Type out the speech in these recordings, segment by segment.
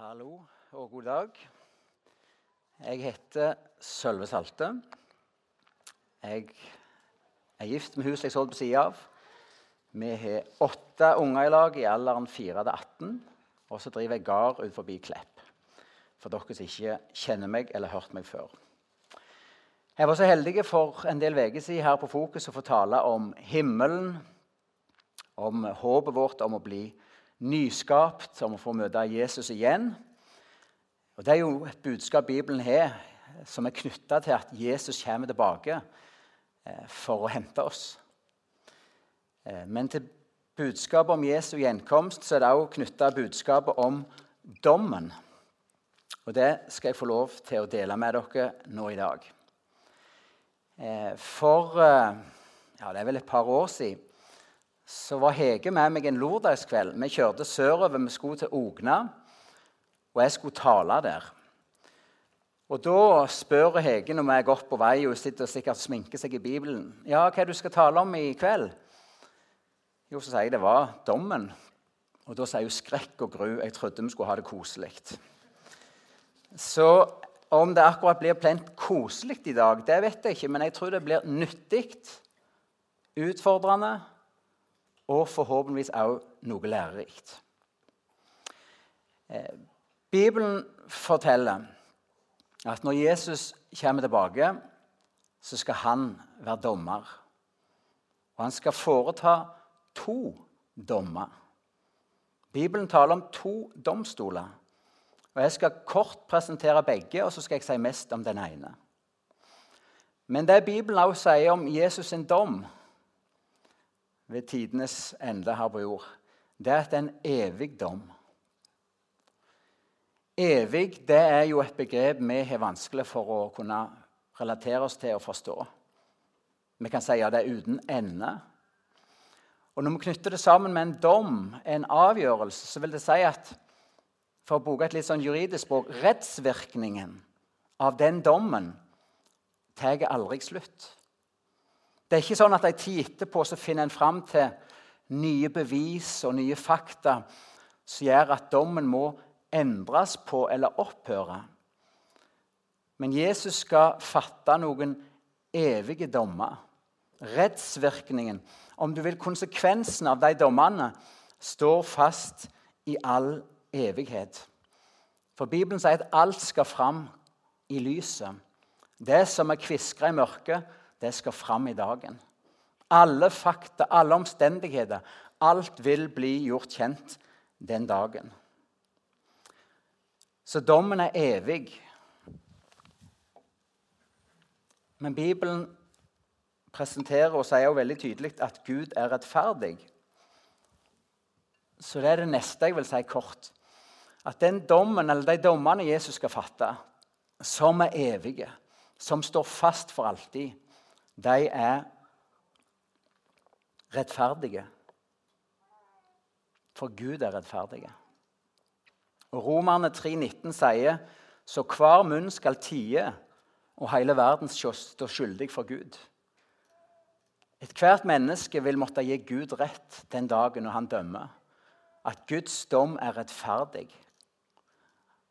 Hallo og god dag. Jeg heter Sølve Salte. Jeg er gift med huset jeg solgte på sida av. Vi har åtte unger i lag i alderen 4 til 18. Og så driver jeg gard ut forbi Klepp. For dere som ikke kjenner meg eller har hørt meg før. Jeg var så heldig for en del uker siden her på Fokus å få tale om himmelen, om håpet vårt om å bli nyskapt, om å få møte Jesus igjen. Og Det er jo et budskap Bibelen har som er knytta til at Jesus kommer tilbake eh, for å hente oss. Eh, men til budskapet om Jesu gjenkomst så er det også knytta budskapet om dommen. Og Det skal jeg få lov til å dele med dere nå i dag. Eh, for ja, det er vel et par år siden så var Hege med meg en lørdagskveld. Vi kjørte sørover. Vi skulle til Ogna, og jeg skulle tale der. Og Da spør Hege når er godt på vei og sitter og sikkert sminker seg i Bibelen. Ja, hva er det du skal tale om i kveld? Jo, så sier jeg det var dommen. Og da sier hun skrekk og gru. Jeg trodde vi skulle ha det koselig. Så om det akkurat blir plent koselig i dag, det vet jeg ikke. Men jeg tror det blir nyttig, utfordrende og forhåpentligvis også noe lærerikt. Eh, Bibelen forteller at når Jesus kommer tilbake, så skal han være dommer. Og han skal foreta to dommer. Bibelen taler om to domstoler. Og Jeg skal kort presentere begge, og så skal jeg si mest om den ene. Men det Bibelen også sier om Jesus' sin dom, ved tidenes ende her på jord, det er at det er en evig dom. Evig det er jo et begrep vi har vanskelig for å kunne relatere oss til og forstå. Vi kan si at det er uten ende. Og Når vi knytter det sammen med en dom, en avgjørelse, så vil det si at for å bruke et litt sånn juridisk språk rettsvirkningen av den dommen tar aldri slutt. Det er ikke sånn at de tid etterpå så finner en fram til nye bevis og nye fakta som gjør at dommen må endres på eller opphøre. Men Jesus skal fatte noen evige dommer. Rettsvirkningen, om du vil konsekvensen av de dommene, står fast i all evighet. For Bibelen sier at alt skal fram i lyset. Det som er kviskra i mørket, det skal fram i dagen. Alle fakta, alle omstendigheter, alt vil bli gjort kjent den dagen. Så dommen er evig. Men Bibelen presenterer og sier jo veldig tydelig at Gud er rettferdig. Så det er det neste jeg vil si kort. At den dommen, eller de dommene Jesus skal fatte, som er evige, som står fast for alltid, de er rettferdige. For Gud er rettferdige. Og Romerne 3,19 sier så hver munn skal tie, og hele verden stå skyldig for Gud. Ethvert menneske vil måtte gi Gud rett den dagen når han dømmer. At Guds dom er rettferdig.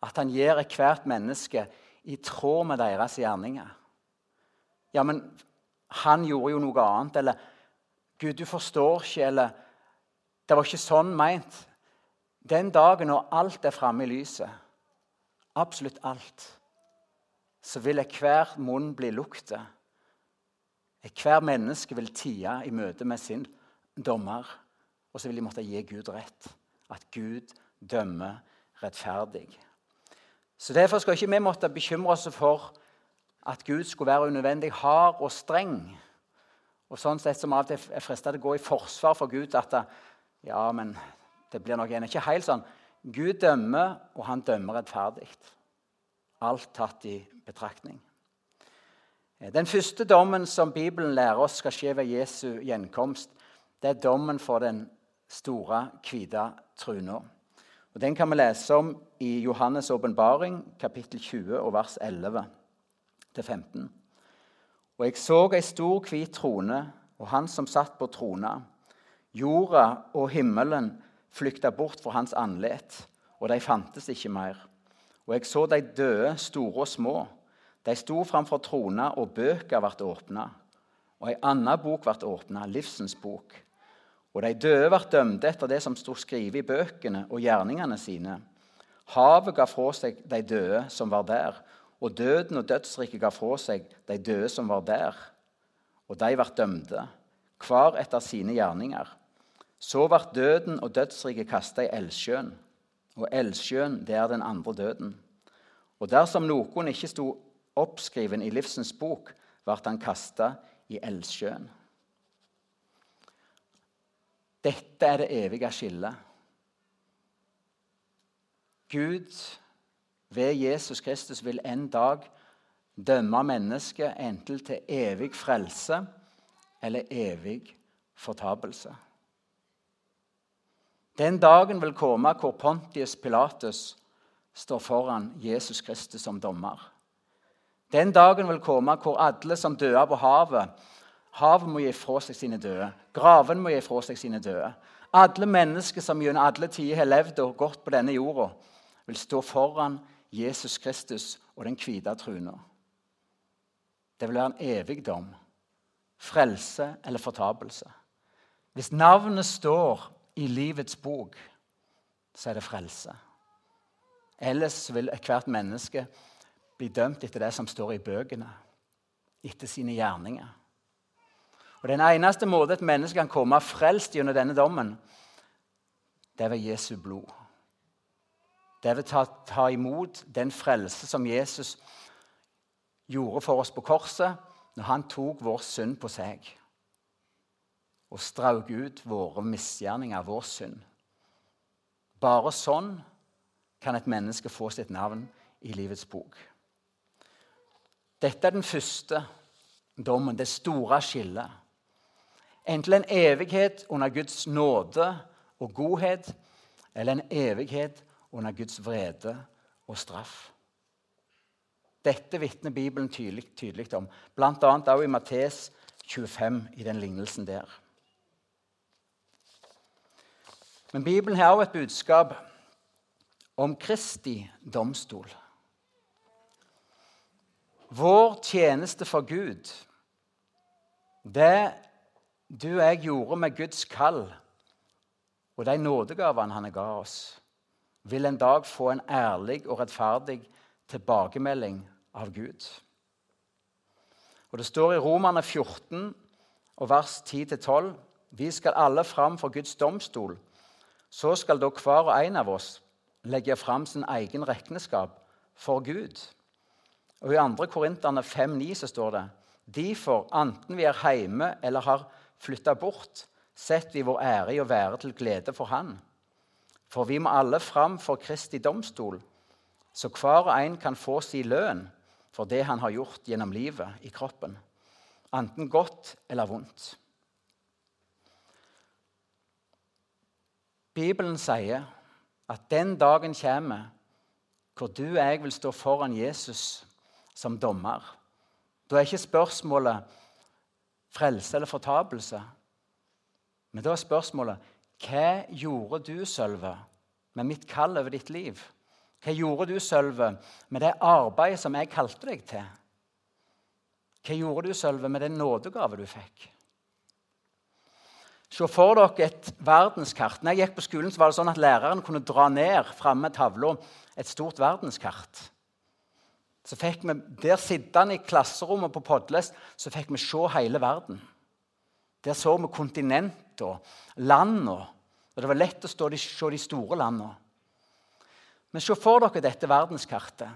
At han gir ethvert menneske i tråd med deres gjerninger. Ja, men han gjorde jo noe annet. Eller Gud, du forstår ikke. Eller det var ikke sånn meint. Den dagen når alt er framme i lyset, absolutt alt, så vil hver munn bli luktet. Hver menneske vil tie i møte med sin dommer. Og så vil de måtte gi Gud rett. At Gud dømmer rettferdig. Så Derfor skal ikke vi måtte bekymre oss for at Gud skulle være unødvendig hard og streng. Og sånn sett som av og til er frista til å gå i forsvar for Gud at ja, men det blir nok ikke helt sånn. Gud dømmer, og han dømmer rettferdig. Alt tatt i betraktning. Den første dommen som Bibelen lærer oss skal skje ved Jesu gjenkomst, det er dommen for den store, hvite truna. Og Den kan vi lese om i Johannes' åpenbaring, kapittel 20, og vers 11. 15. Og jeg så ei stor, hvit trone, og han som satt på trona. Jorda og himmelen flykta bort fra hans andlet, og de fantes ikke mer. Og jeg så de døde, store og små. De sto framfor trona, og bøker ble åpna. Og ei anna bok ble åpna, livsens bok. Og de døde ble dømte etter det som sto skrevet i bøkene og gjerningene sine. Havet ga fra seg de døde som var der, og døden og dødsriket ga fra seg de døde som var der. Og de ble dømte, hver etter sine gjerninger. Så ble døden og dødsriket kasta i eldsjøen. Og eldsjøen, det er den andre døden. Og dersom noen ikke sto oppskriven i livsens bok, ble han kasta i eldsjøen. Dette er det evige skillet. Gud ved Jesus Kristus vil en dag dømme mennesket enten til evig frelse eller evig fortapelse. Den dagen vil komme hvor Pontius Pilatus står foran Jesus Kristus som dommer. Den dagen vil komme hvor alle som døde på havet Havet må gi fra seg sine døde. Graven må gi fra seg sine døde. Alle mennesker som gjennom alle tider har levd og gått på denne jorda, vil stå foran Jesus Kristus og den hvite truna. Det vil være en evig dom. Frelse eller fortapelse. Hvis navnet står i livets bok, så er det frelse. Ellers vil ethvert menneske bli dømt etter det som står i bøkene, etter sine gjerninger. Og Den eneste måten et menneske kan komme frelst gjennom denne dommen, det er ved Jesu blod. Det vil ta, ta imot den frelse som Jesus gjorde for oss på korset når han tok vår synd på seg og strauk ut våre misgjerninger, vår synd. Bare sånn kan et menneske få sitt navn i livets bok. Dette er den første dommen, det store skillet. Enten en evighet under Guds nåde og godhet, eller en evighet under Guds vrede og straff. Dette vitner Bibelen tydelig, tydelig om, bl.a. også i Mattes 25, i den lignelsen der. Men Bibelen har også et budskap om Kristi domstol. Vår tjeneste for Gud, det du og jeg gjorde med Guds kall og de nådegavene han ga oss vil en dag få en ærlig og rettferdig tilbakemelding av Gud. Og Det står i Romerne 14, og vers 10-12.: Vi skal alle fram for Guds domstol. Så skal da hver og en av oss legge fram sin egen regneskap for Gud. Og I 2. Korinterne 5,9 så står det Derfor, enten vi er hjemme eller har flytta bort, setter vi vår ære i å være til glede for Han. For vi må alle fram for Kristi domstol, så hver og en kan få sin lønn for det han har gjort gjennom livet i kroppen, enten godt eller vondt. Bibelen sier at den dagen kommer hvor du og jeg vil stå foran Jesus som dommer. Da er ikke spørsmålet frelse eller fortapelse, men da er spørsmålet hva gjorde du, Sølve, med mitt kall over ditt liv? Hva gjorde du, Sølve, med det arbeidet som jeg kalte deg til? Hva gjorde du, Sølve, med den nådegave du fikk? Se for dere et verdenskart. Når jeg gikk på skolen, så var det sånn at læreren kunne dra ned framme tavla et stort verdenskart. Så fikk vi, Der sittende i klasserommet på Podlest så fikk vi se hele verden. Der så vi kontinenter, landene. Og det var lett å se de store landene. Men se for dere dette verdenskartet,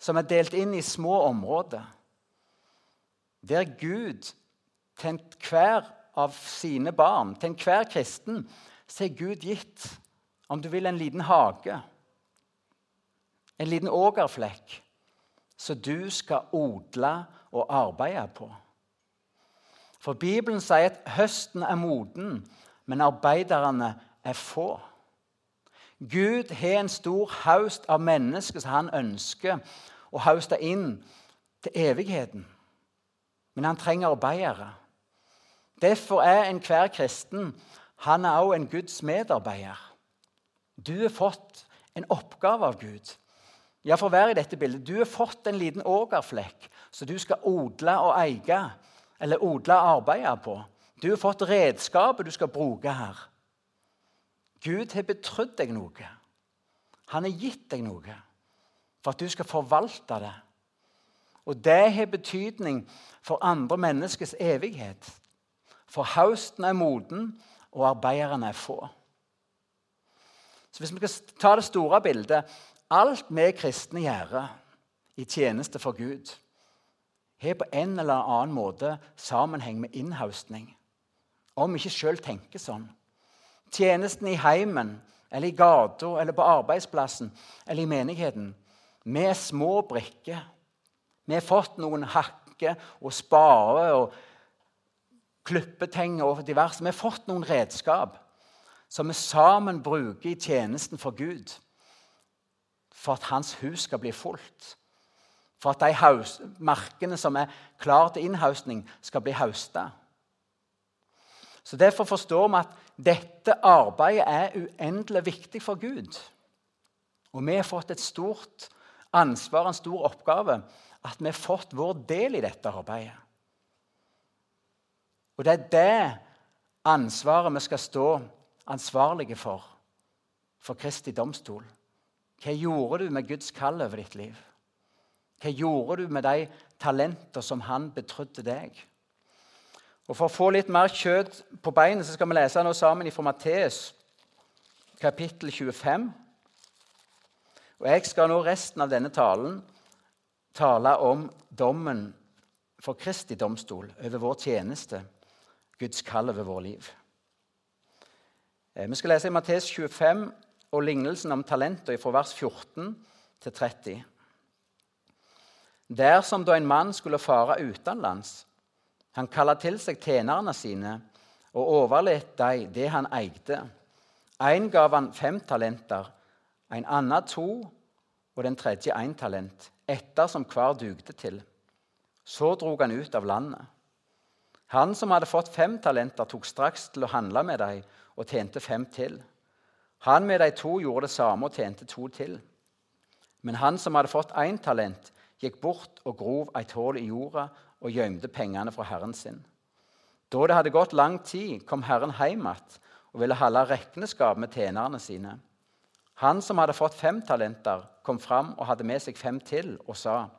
som er delt inn i små områder. Der Gud til enhver av sine barn, til enhver kristen, så er Gud gitt, om du vil, en liten hage. En liten ågerflekk som du skal odle og arbeide på. For Bibelen sier at høsten er moden, men arbeiderne er få. Gud har en stor haust av mennesker som han ønsker å hauste inn til evigheten. Men han trenger arbeidere. Derfor er enhver kristen han er også en Guds medarbeider. Du har fått en oppgave av Gud. Ja, for å være i dette bildet. Du har fått en liten ågerflekk som du skal odle og eie, eller odle arbeidet på. Du har fått redskapet du skal bruke her. Gud har betrodd deg noe. Han har gitt deg noe for at du skal forvalte det. Og det har betydning for andre menneskers evighet. For høsten er moden, og arbeiderne er få. Så Hvis vi skal ta det store bildet Alt vi kristne gjør i tjeneste for Gud, har på en eller annen måte sammenheng med innhaustning. Om vi ikke sjøl tenker sånn. Tjenesten i heimen eller i gata eller på arbeidsplassen eller i menigheten. Vi er små brikker. Vi har fått noen hakker og spader og klippetenger og diverse. Vi har fått noen redskap som vi sammen bruker i tjenesten for Gud. For at hans hus skal bli fullt. For at de haus, markene som er klare til innhaustning, skal bli hausta. Så Derfor forstår vi at dette arbeidet er uendelig viktig for Gud. Og vi har fått et stort ansvar, en stor oppgave, at vi har fått vår del i dette arbeidet. Og det er det ansvaret vi skal stå ansvarlige for for Kristi domstol. Hva gjorde du med Guds kall over ditt liv? Hva gjorde du med de talenter som han betrodde deg? Og For å få litt mer kjøtt på beinet så skal vi lese noe sammen fra Matteus, kapittel 25. Og Jeg skal nå resten av denne talen tale om dommen for Kristi domstol over vår tjeneste, Guds kall over vår liv. Eh, vi skal lese i Matteus 25 og lignelsen om talenter fra vers 14 til 30. Dersom da en mann skulle fare utenlands, han kalte til seg tjenerne sine og overlot dem det han eide. En gav han fem talenter, en annen to og den tredje én talent, etter som hver dugde til. Så drog han ut av landet. Han som hadde fått fem talenter, tok straks til å handle med dem og tjente fem til. Han med de to gjorde det samme og tjente to til. Men han som hadde fått én talent, gikk bort og grov et hull i jorda og gjemte pengene fra herren sin. Da det hadde gått lang tid, kom Herren hjem igjen og ville holde regneskap med tjenerne sine. Han som hadde fått fem talenter, kom fram og hadde med seg fem til og sa,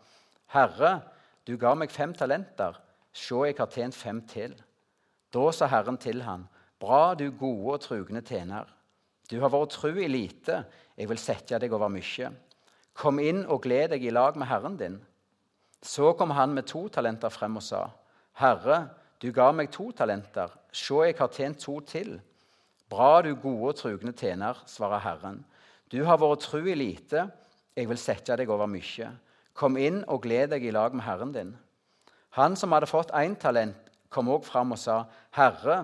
'Herre, du ga meg fem talenter. Se, jeg har tjent fem til.' Da sa Herren til han, 'Bra, du gode og trugne tjener.' Du har vært tru i lite, jeg vil sette deg over mye. Kom inn og gled deg i lag med Herren din. Så kom han med to talenter frem og sa, Herre, du ga meg to talenter. Se, jeg har tjent to til. Bra, du gode og trugne tjener, svarer Herren. Du har vært tru i lite, jeg vil sette deg over mye. Kom inn og gled deg i lag med Herren din. Han som hadde fått én talent, kom også fram og sa, Herre,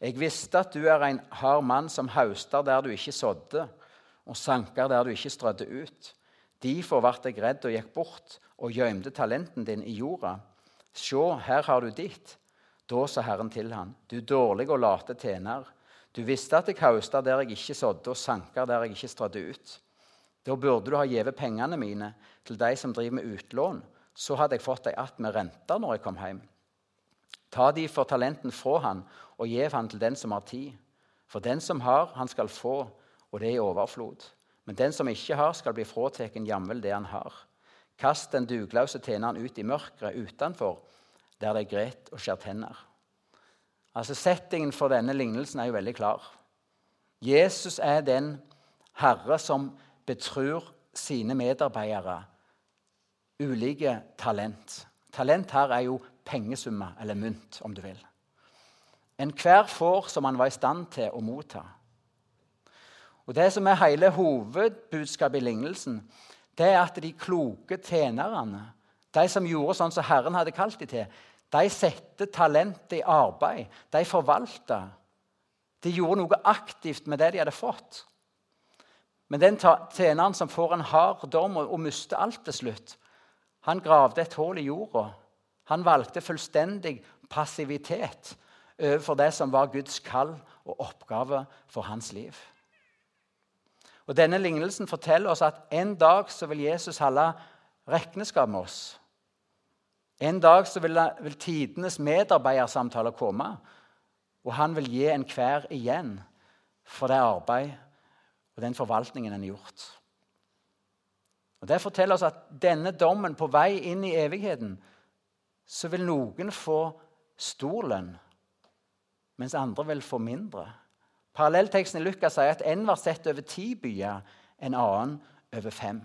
jeg visste at du er en hard mann som hauster der du ikke sådde, og sanker der du ikke strødde ut. Derfor ble jeg redd og gikk bort og gjemte talenten din i jorda. Se, her har du ditt. Da sa Herren til han, du dårlige og late tjener. Du visste at jeg hausta der jeg ikke sådde, og sanker der jeg ikke strødde ut. Da burde du ha gitt pengene mine til de som driver med utlån. Så hadde jeg fått dem att med renter når jeg kom hjem. Ta de for talenten fra han, og gjev han til den som har tid. For den som har, han skal få, og det er i overflod. Men den som ikke har, skal bli fratatt jamvel det han har. Kast den dugløse tjeneren ut i mørket utenfor, der det er gret og skjær tenner. Altså, Settingen for denne lignelsen er jo veldig klar. Jesus er den herre som betror sine medarbeidere ulike talent. Talent her er jo pengesummer, eller mynt, om du vil. Enhver får som han var i stand til å motta. Og Det som er hele hovedbudskapet i lignelsen, det er at de kloke tjenerne, de som gjorde sånn som Herren hadde kalt dem til, de satte talentet i arbeid. De forvalta. De gjorde noe aktivt med det de hadde fått. Men den tjeneren som får en hard dom og, og mister alt til slutt, han gravde et hull i jorda. Han valgte fullstendig passivitet overfor det som var Guds kall og oppgave for hans liv. Og Denne lignelsen forteller oss at en dag så vil Jesus holde regnskap med oss. En dag så vil, vil tidenes medarbeidersamtaler komme, og han vil gi enhver igjen for det arbeid og den forvaltningen en har gjort. Og Det forteller oss at denne dommen på vei inn i evigheten, så vil noen få stor lønn, mens andre vil få mindre. Parallellteksten i Lukas sier at en var sett over ti byer, en annen over fem.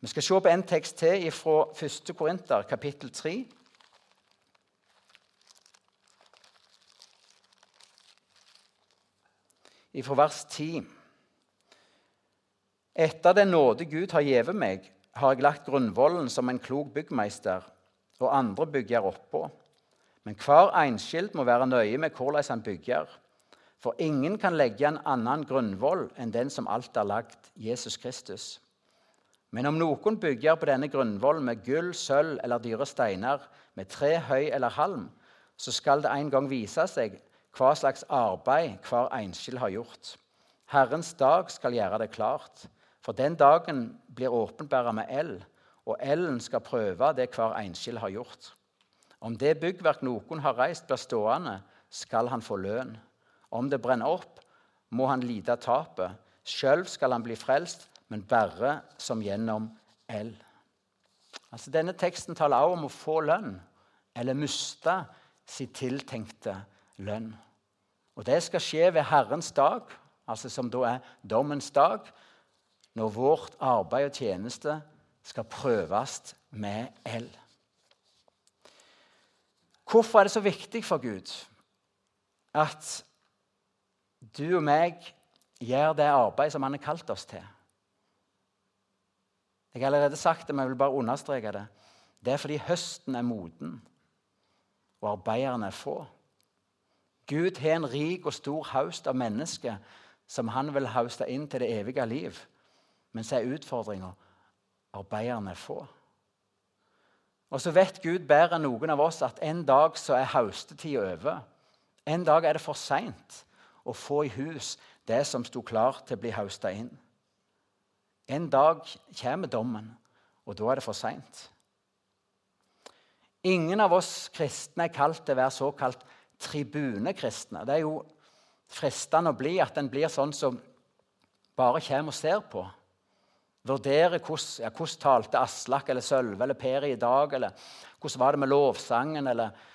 Vi skal se på en tekst til fra 1. Korinter, kapittel 3. Fra vers 10. Etter den nåde Gud har gjeve meg, har jeg lagt grunnvollen som en klok byggmeister, og andre bygger oppå. Men hver enskild må være nøye med hvordan han bygger. For ingen kan legge en annen grunnvoll enn den som alt er lagt, Jesus Kristus. Men om noen bygger på denne grunnvollen med gull, sølv eller dyre steiner, med tre, høy eller halm, så skal det en gang vise seg hva slags arbeid hver enskild har gjort. Herrens dag skal gjøre det klart, for den dagen blir åpenbæra med eld, og elden skal prøve det hver enskild har gjort. Om det byggverk noen har reist, blir stående, skal han få lønn. Om det brenner opp, må han lide tapet. Sjøl skal han bli frelst, men bare som gjennom eld. Altså, denne teksten taler også om å få lønn, eller miste sin tiltenkte lønn. Og Det skal skje ved Herrens dag, altså som da er dommens dag, når vårt arbeid og tjeneste skal prøves med eld. Hvorfor er det så viktig for Gud at du og meg gjør det arbeidet som han har kalt oss til. Jeg har allerede sagt det, men jeg vil bare understreke det. Det er fordi høsten er moden, og arbeiderne er få. Gud har en rik og stor haust av mennesker som han vil hauste inn til det evige liv. Men så er utfordringa arbeiderne er få. Og så vet Gud bedre enn noen av oss at en dag så er haustetida over. En dag er det for seint å få i hus det som sto klart til å bli hausta inn. En dag kommer dommen, og da er det for seint. Ingen av oss kristne er kalt til å være såkalt tribunekristne. Det er jo fristende å bli at en blir sånn som bare kommer og ser på. Vurderer hvordan, ja, hvordan talte Aslak eller Sølve eller Peri i dag, eller hvordan var det med lovsangen, eller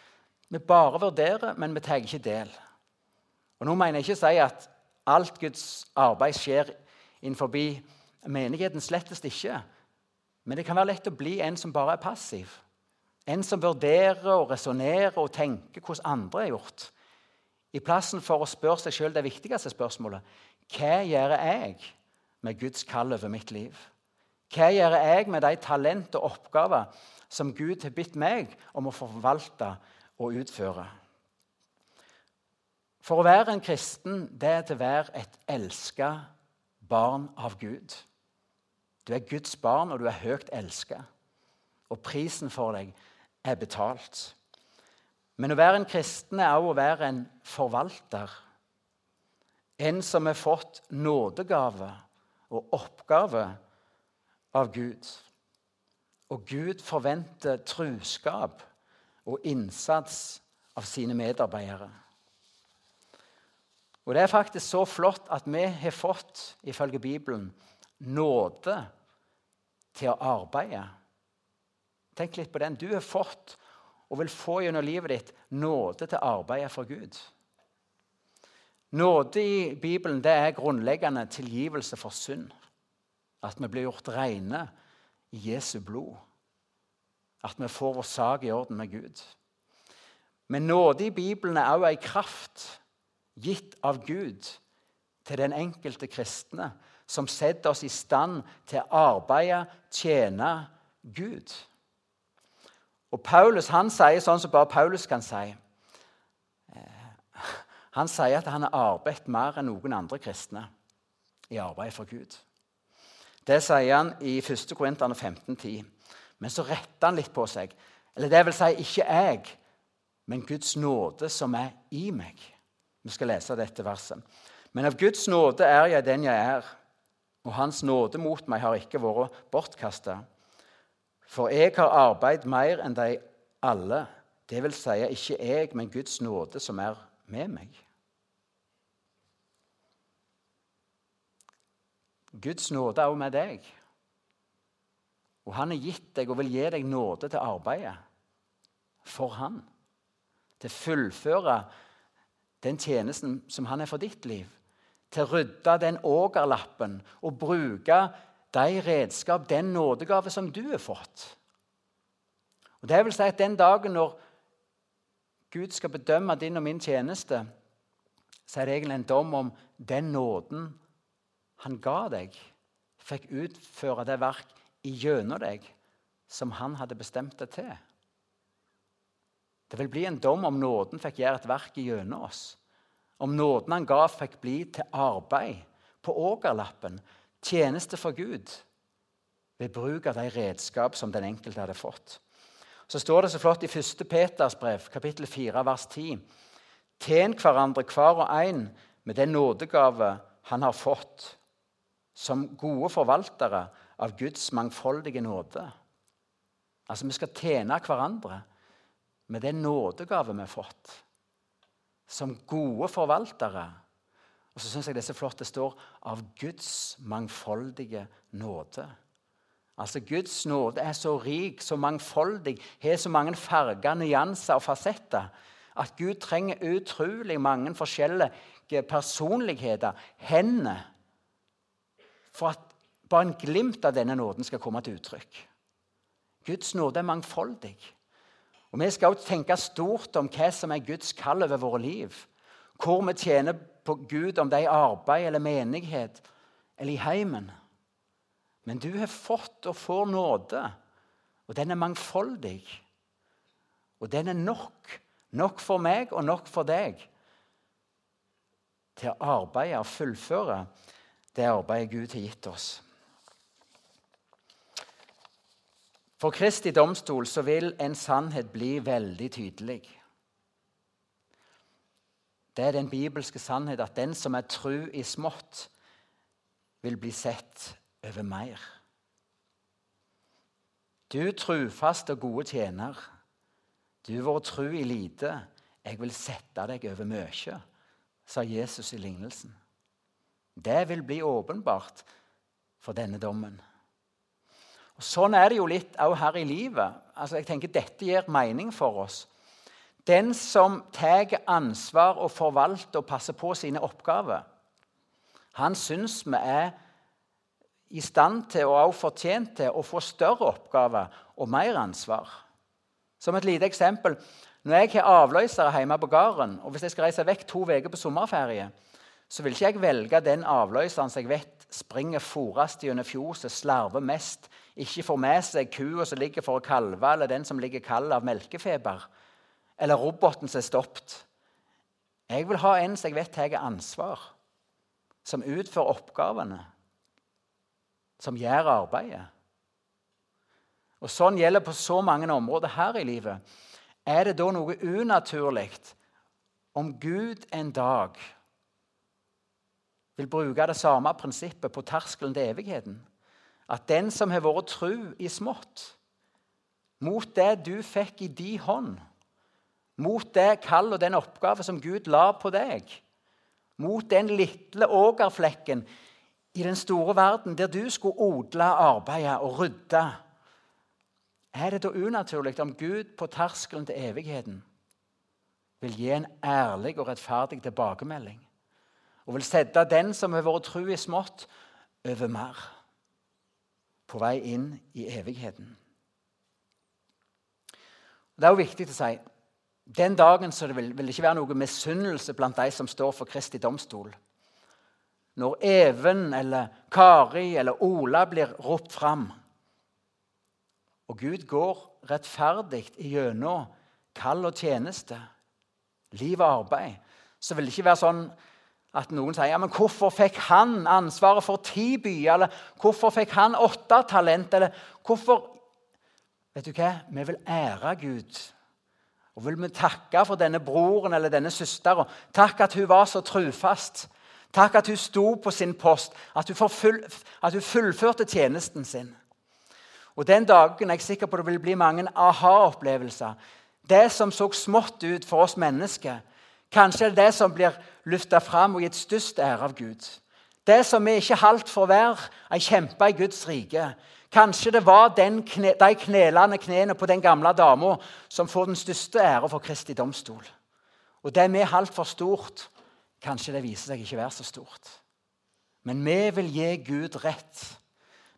Vi bare vurderer, men vi tar ikke del. Og Nå mener jeg ikke å si at alt Guds arbeid skjer innenfor menigheten. Slettest ikke. Men det kan være lett å bli en som bare er passiv. En som vurderer og resonnerer og tenker hvordan andre er gjort. I plassen for å spørre seg sjøl det viktigste spørsmålet hva gjør jeg med Guds kall over mitt liv? Hva gjør jeg med de talent og oppgaver som Gud har bedt meg om å forvalte og utføre? For å være en kristen det er til å være et elska barn av Gud. Du er Guds barn, og du er høyt elska. Og prisen for deg er betalt. Men å være en kristen er også å være en forvalter. En som har fått nådegave og oppgave av Gud. Og Gud forventer truskap og innsats av sine medarbeidere. Og Det er faktisk så flott at vi har fått, ifølge Bibelen, nåde til å arbeide. Tenk litt på den. Du har fått og vil få gjennom livet ditt nåde til å arbeide for Gud. Nåde i Bibelen det er grunnleggende tilgivelse for synd. At vi blir gjort rene i Jesu blod. At vi får vår sak i orden med Gud. Men nåde i Bibelen er også ei kraft gitt av Gud til den enkelte kristne, som setter oss i stand til å arbeide, tjene Gud. Og Paulus han sier sånn som bare Paulus kan si. Eh, han sier at han har arbeidet mer enn noen andre kristne i arbeid for Gud. Det sier han i 1. Korinterne 15,10. Men så retter han litt på seg. Eller det vil si ikke jeg, men Guds nåde som er i meg. Vi skal lese dette verset. Men av Guds nåde er jeg den jeg er. og Hans nåde mot meg har ikke vært bortkasta. For jeg har arbeidet mer enn de alle. Det vil si ikke jeg, men Guds nåde som er med meg. Guds nåde er også med deg. Og han har gitt deg og vil gi deg nåde til arbeidet for han. Til å fullføre den tjenesten som han er for ditt liv. Til å rydde den ågerlappen og bruke de redskap, den nådegave som du har fått. Og det vil si at Den dagen når Gud skal bedømme din og min tjeneste, så er det egentlig en dom om den nåden han ga deg, fikk utføre det verk gjennom deg som han hadde bestemt det til. Det vil bli en dom om nåden fikk gjøre et verk gjennom oss. Om nåden han ga, fikk bli til arbeid på ågerlappen, tjeneste for Gud, ved bruk av de redskap som den enkelte hadde fått. Så står det så flott i 1. Peters brev, kapittel 4, vers 10.: Tjen hverandre hver og en med den nådegave han har fått, som gode forvaltere av Guds mangfoldige nåde. Altså, Vi skal tjene hverandre med den nådegave vi har fått, som gode forvaltere. Og så syns jeg det er så flott det står 'av Guds mangfoldige nåde'. Altså Guds nåde er så rik, så mangfoldig, har så mange farger, nyanser og fasetter at Gud trenger utrolig mange forskjellige personligheter, hender, for at bare en glimt av denne nåden skal komme til uttrykk. Guds nåde er mangfoldig. Og Vi skal også tenke stort om hva som er Guds kall over våre liv. Hvor vi tjener på Gud, om det er i arbeid eller menighet eller i heimen. Men du har fått og får nåde, og den er mangfoldig. Og den er nok. Nok for meg og nok for deg til å arbeide og fullføre det arbeidet Gud har gitt oss. For Kristi domstol så vil en sannhet bli veldig tydelig. Det er den bibelske sannhet at den som er tru i smått, vil bli sett over mer. Du trufast og gode tjener, du vår tru i lite, jeg vil sette deg over mye, sa Jesus i lignelsen. Det vil bli åpenbart for denne dommen. Og Sånn er det jo litt òg her i livet. Altså, jeg tenker Dette gir mening for oss. Den som tar ansvar og forvalter og passer på sine oppgaver, han syns vi er i stand til og også fortjent til å få større oppgaver og mer ansvar. Som et lite eksempel når jeg har avløsere hjemme på gården, og hvis jeg skal reise vekk to uker på sommerferie, så vil ikke jeg velge den avløseren som jeg vet springer forest gjennom fjoset, slarver mest, ikke får med seg kua som ligger for å kalve, eller den som ligger kald av melkefeber, eller roboten som er stoppet. Jeg vil ha en som jeg vet tar ansvar, som utfører oppgavene, som gjør arbeidet. Og Sånn gjelder på så mange områder her i livet. Er det da noe unaturlig om Gud en dag vil bruke det samme prinsippet på terskelen til evigheten. At den som har vært tru i smått, mot det du fikk i din hånd, mot det kall og den oppgave som Gud la på deg, mot den lille ågerflekken i den store verden der du skulle odle, arbeide og rydde Er det da unaturlig om Gud på terskelen til evigheten vil gi en ærlig og rettferdig tilbakemelding? Og vil sette den som har vært tru i smått, over mer. På vei inn i evigheten. Det er jo viktig å si den dagen det vil, vil det ikke være noe misunnelse blant de som står for Kristi domstol. Når Even eller Kari eller Ola blir ropt fram, og Gud går rettferdig gjennom kall og tjeneste, liv og arbeid, så vil det ikke være sånn at noen sier ja, men 'Hvorfor fikk han ansvaret for ti byer?' Eller 'Hvorfor fikk han åtte talent?' Eller hvorfor Vet du hva? Vi vil ære Gud. Og vil vi takke for denne broren eller denne søsteren. Takk at hun var så trufast. Takk at hun sto på sin post, at hun, full, at hun fullførte tjenesten sin. Og Den dagen er jeg sikker på det vil bli mange aha-opplevelser. Det som så smått ut for oss mennesker, kanskje er det det som blir løfta fram og gitt størst ære av Gud. Det som vi ikke halvt for å være ei kjempe i Guds rike. Kanskje det var kne, de knelende knærne på den gamle dama som får den største ære for Kristi domstol. Og det vi halvt for stort, kanskje det viser seg ikke være så stort. Men vi vil gi Gud rett.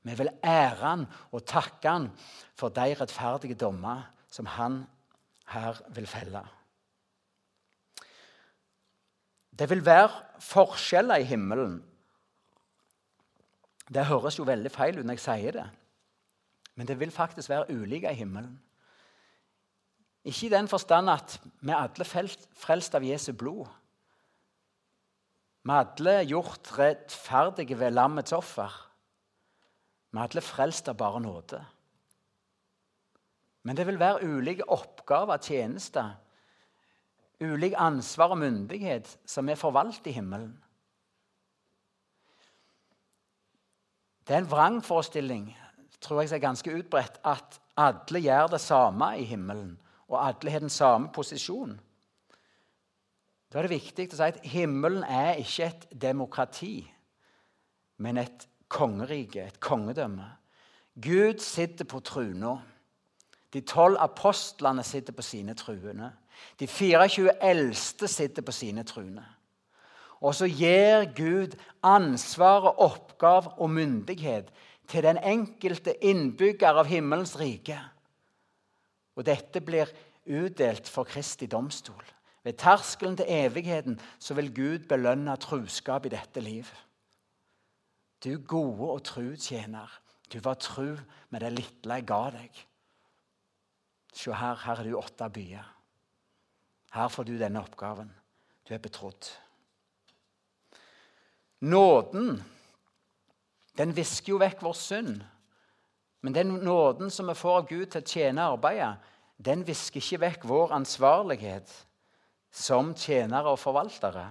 Vi vil ære han og takke han for de rettferdige dommer som han her vil felle. Det vil være forskjeller i himmelen. Det høres jo veldig feil ut når jeg sier det, men det vil faktisk være ulike i himmelen. Ikke i den forstand at vi er alle frelst av Jesu blod. Vi er alle gjort rettferdige ved lammets offer. Vi er alle frelst av bare nåde. Men det vil være ulike oppgaver, tjenester, ulik ansvar og myndighet som er forvalt i himmelen. Det er en vrangforestilling tror jeg er ganske utbredt, at alle gjør det samme i himmelen, og alle har den samme posisjon. Da er det viktig å si at himmelen er ikke et demokrati, men et kongerike, et kongedømme. Gud sitter på truna. De tolv apostlene sitter på sine truene. De 24 eldste sitter på sine truene. Og så gir Gud ansvar, oppgave og myndighet til den enkelte innbygger av himmelens rike. Og dette blir utdelt for Kristi domstol. Ved terskelen til evigheten så vil Gud belønne truskap i dette liv. Du gode og tru tjener. Du var tru med det lille jeg ga deg. Se her, her er du åtte byer. Her får du denne oppgaven. Du er betrodd. Nåden den visker jo vekk vår synd. Men den nåden som vi får av Gud til å tjene arbeidet, den visker ikke vekk vår ansvarlighet som tjenere og forvaltere.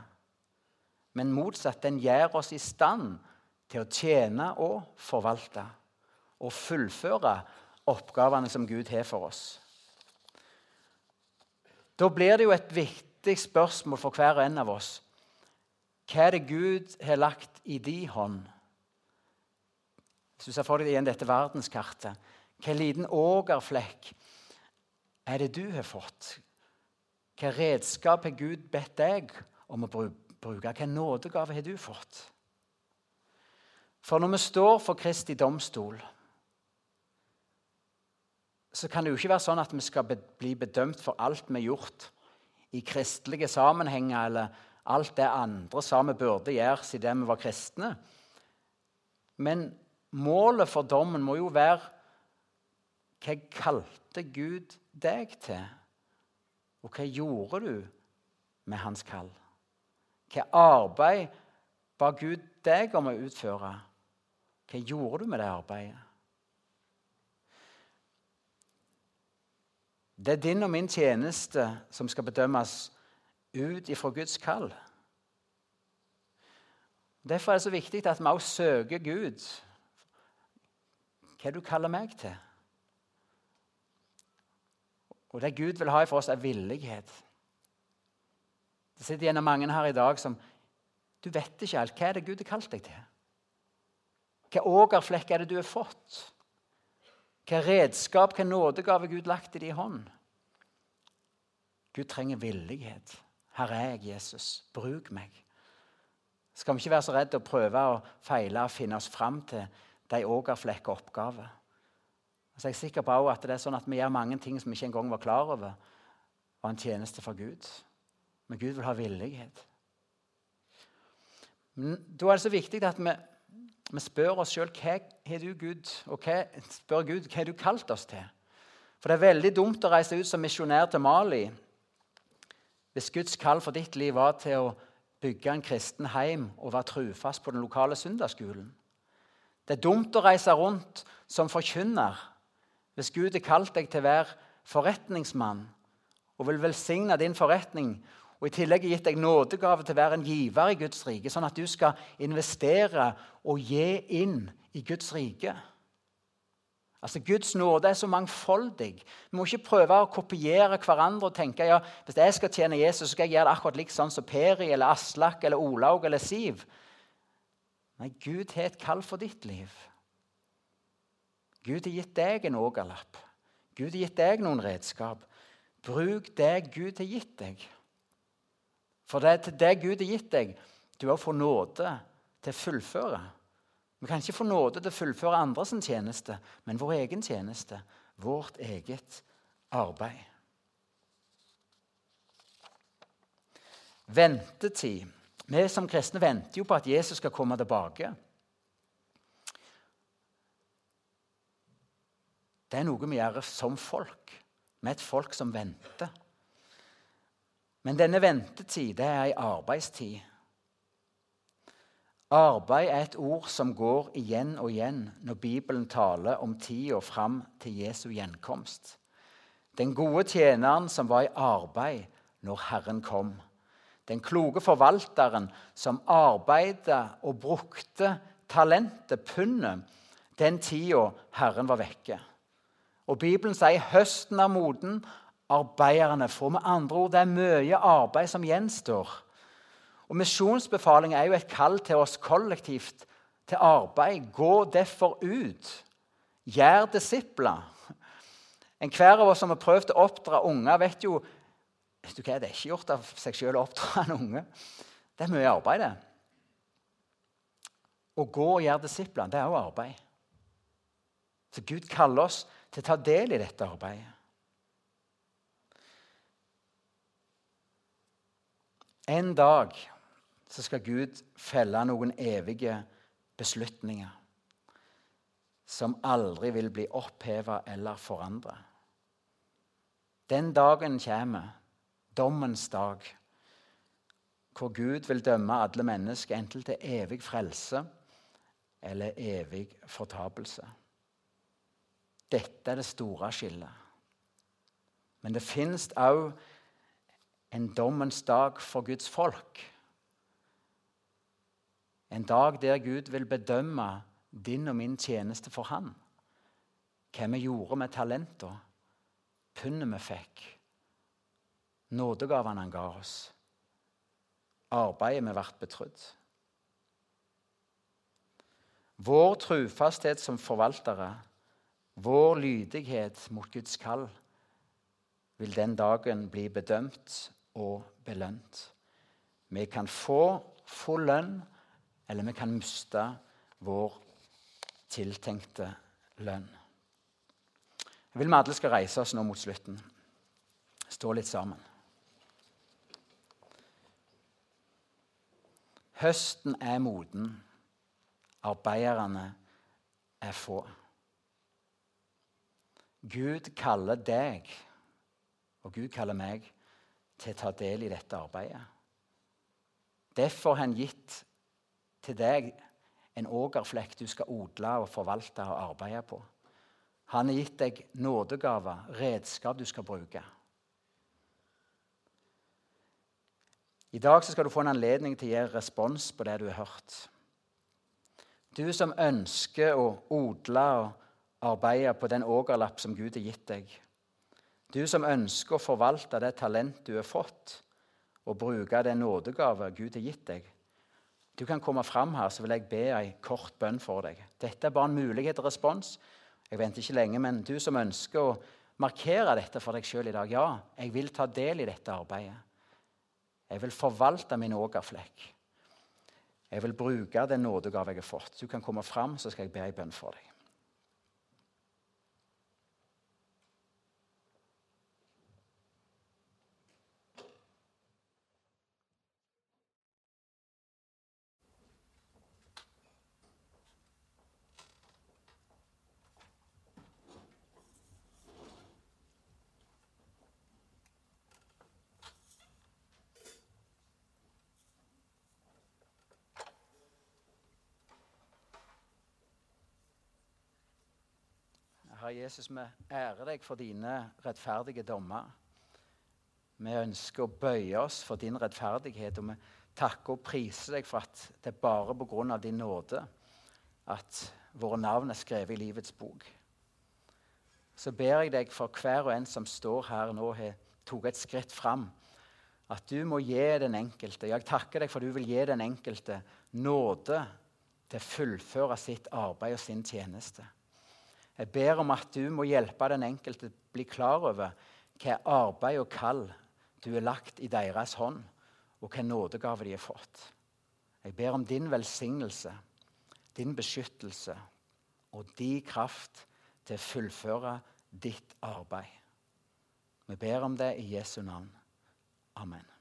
Men motsatt, den gjør oss i stand til å tjene og forvalte. Og fullføre oppgavene som Gud har for oss. Da blir det jo et viktig spørsmål for hver og en av oss. Hva er det Gud har lagt i din hånd? Hvis du ser for deg igjen dette verdenskartet, hvilken liten ågerflekk er det du har fått? Hva redskap har Gud bedt deg om å bruke? Hvilken nådegave har du fått? For når vi står for Kristi domstol, så kan det jo ikke være sånn at vi skal bli bedømt for alt vi har gjort i kristelige sammenhenger, eller alt det andre sa vi burde gjøre siden vi var kristne. Men målet for dommen må jo være hva kalte Gud deg til? Og hva gjorde du med hans kall? Hva arbeid ba Gud deg om å utføre? Hva gjorde du med det arbeidet? Det er din og min tjeneste som skal bedømmes ut ifra Guds kall. Derfor er det så viktig at vi også søker Gud hva du kaller meg til. Og det Gud vil ha for oss, er villighet. Det sitter gjennom mange her i dag som Du vet ikke alt. Hva er det Gud har kalt deg til? Hva ågerflekk er det du har fått? Hva redskap, hva nådegave Gud lagt i din hånd? Gud trenger villighet. Her er jeg, Jesus. Bruk meg. Skal vi ikke være så redde å prøve å feile og finne oss fram til de ågerflekka oppgaver. Så jeg er sikker på at det er sånn at vi gjør mange ting som vi ikke engang var klar over var en tjeneste for Gud. Men Gud vil ha villighet. Men Da er det så viktig at vi, vi spør oss sjøl hva har du Gud, og hva, spør Gud hva har du kalt oss til. For det er veldig dumt å reise ut som misjonær til Mali hvis Guds kall for ditt liv var til å bygge en kristen heim og være trufast på den lokale søndagsskolen. Det er dumt å reise rundt som forkynner hvis Gud har kalt deg til å være forretningsmann og vil velsigne din forretning Og I tillegg er gitt deg nådegave til å være en giver i Guds rike, sånn at du skal investere og gi inn i Guds rike. Altså, Guds nåde er så mangfoldig. Vi må ikke prøve å kopiere hverandre og tenke ja, hvis jeg skal tjene Jesus, så skal jeg gjøre det akkurat likt sånn som Peri eller Aslak eller Olaug eller Siv. Nei, Gud har et kall for ditt liv. Gud har gitt deg en ågerlapp. Gud har gitt deg noen redskap. Bruk det Gud har gitt deg. For det er til det Gud har gitt deg, du har fått nåde til å fullføre. Vi kan ikke få nåde til å fullføre andres tjeneste, men vår egen tjeneste. Vårt eget arbeid. Ventetid. Vi som kristne venter jo på at Jesus skal komme tilbake. Det er noe vi gjør som folk. Er et folk som venter. Men denne ventetid det er ei arbeidstid. Arbeid er et ord som går igjen og igjen når Bibelen taler om tida fram til Jesu gjenkomst. Den gode tjeneren som var i arbeid når Herren kom. Den kloke forvalteren som arbeidet og brukte talentet, pundet, den tida Herren var vekke. Og Bibelen sier høsten er moden, arbeiderne for med andre ord det er mye arbeid som gjenstår. Og Misjonsbefaling er jo et kall til oss kollektivt til arbeid. Gå derfor ut. Gjør disipler. Enhver av oss som har prøvd å oppdra unger, vet jo vet du hva, Det er ikke gjort av seg selv å oppdra en unge. Det er mye arbeid, det. Å gå og gjøre disipler, det er jo arbeid. Så Gud kaller oss til å ta del i dette arbeidet. En dag så skal Gud felle noen evige beslutninger som aldri vil bli oppheva eller forandra. Den dagen kommer, dommens dag, hvor Gud vil dømme alle mennesker enten til evig frelse eller evig fortapelse. Dette er det store skillet. Men det fins òg en dommens dag for Guds folk. En dag der Gud vil bedømme din og min tjeneste for Han. Hva vi gjorde med talentene, pundet vi fikk, nådegavene han ga oss, arbeidet vi ble betrodd. Vår trufasthet som forvaltere, vår lydighet mot Guds kall, vil den dagen bli bedømt og belønt. Vi kan få full lønn eller vi kan miste vår tiltenkte lønn. Jeg vil vi alle skal reise oss nå mot slutten. Stå litt sammen. Høsten er moden. Arbeiderne er få. Gud kaller deg, og Gud kaller meg, til å ta del i dette arbeidet. Derfor har han gitt til deg en ågerflekk du skal odle og forvalte og arbeide på. Han har gitt deg nådegaver, redskap du skal bruke. I dag skal du få en anledning til å gi respons på det du har hørt. Du som ønsker å odle og arbeide på den ågerlapp som Gud har gitt deg. Du som ønsker å forvalte det talent du har fått, og bruke den nådegave Gud har gitt deg. Du kan komme fram her, så vil jeg be ei kort bønn for deg. Dette er bare en mulighet til respons. Jeg venter ikke lenge, men du som ønsker å markere dette for deg sjøl i dag Ja, jeg vil ta del i dette arbeidet. Jeg vil forvalte min ågerflekk. Jeg vil bruke den nådegave jeg har fått. Du kan komme fram, så skal jeg be ei bønn for deg. Herre Jesus, vi ærer deg for dine rettferdige dommer. Vi ønsker å bøye oss for din rettferdighet, og vi takker og priser deg for at det er bare pga. din nåde at våre navn er skrevet i livets bok. Så ber jeg deg for hver og en som står her nå, har tatt et skritt fram, at du må gi den enkelte Jeg takker deg for du vil gi den enkelte nåde til å fullføre sitt arbeid og sin tjeneste. Jeg ber om at du må hjelpe den enkelte bli klar over hva arbeid og kall du har lagt i deres hånd, og hva nådegave de har fått. Jeg ber om din velsignelse, din beskyttelse og din kraft til å fullføre ditt arbeid. Vi ber om det i Jesu navn. Amen.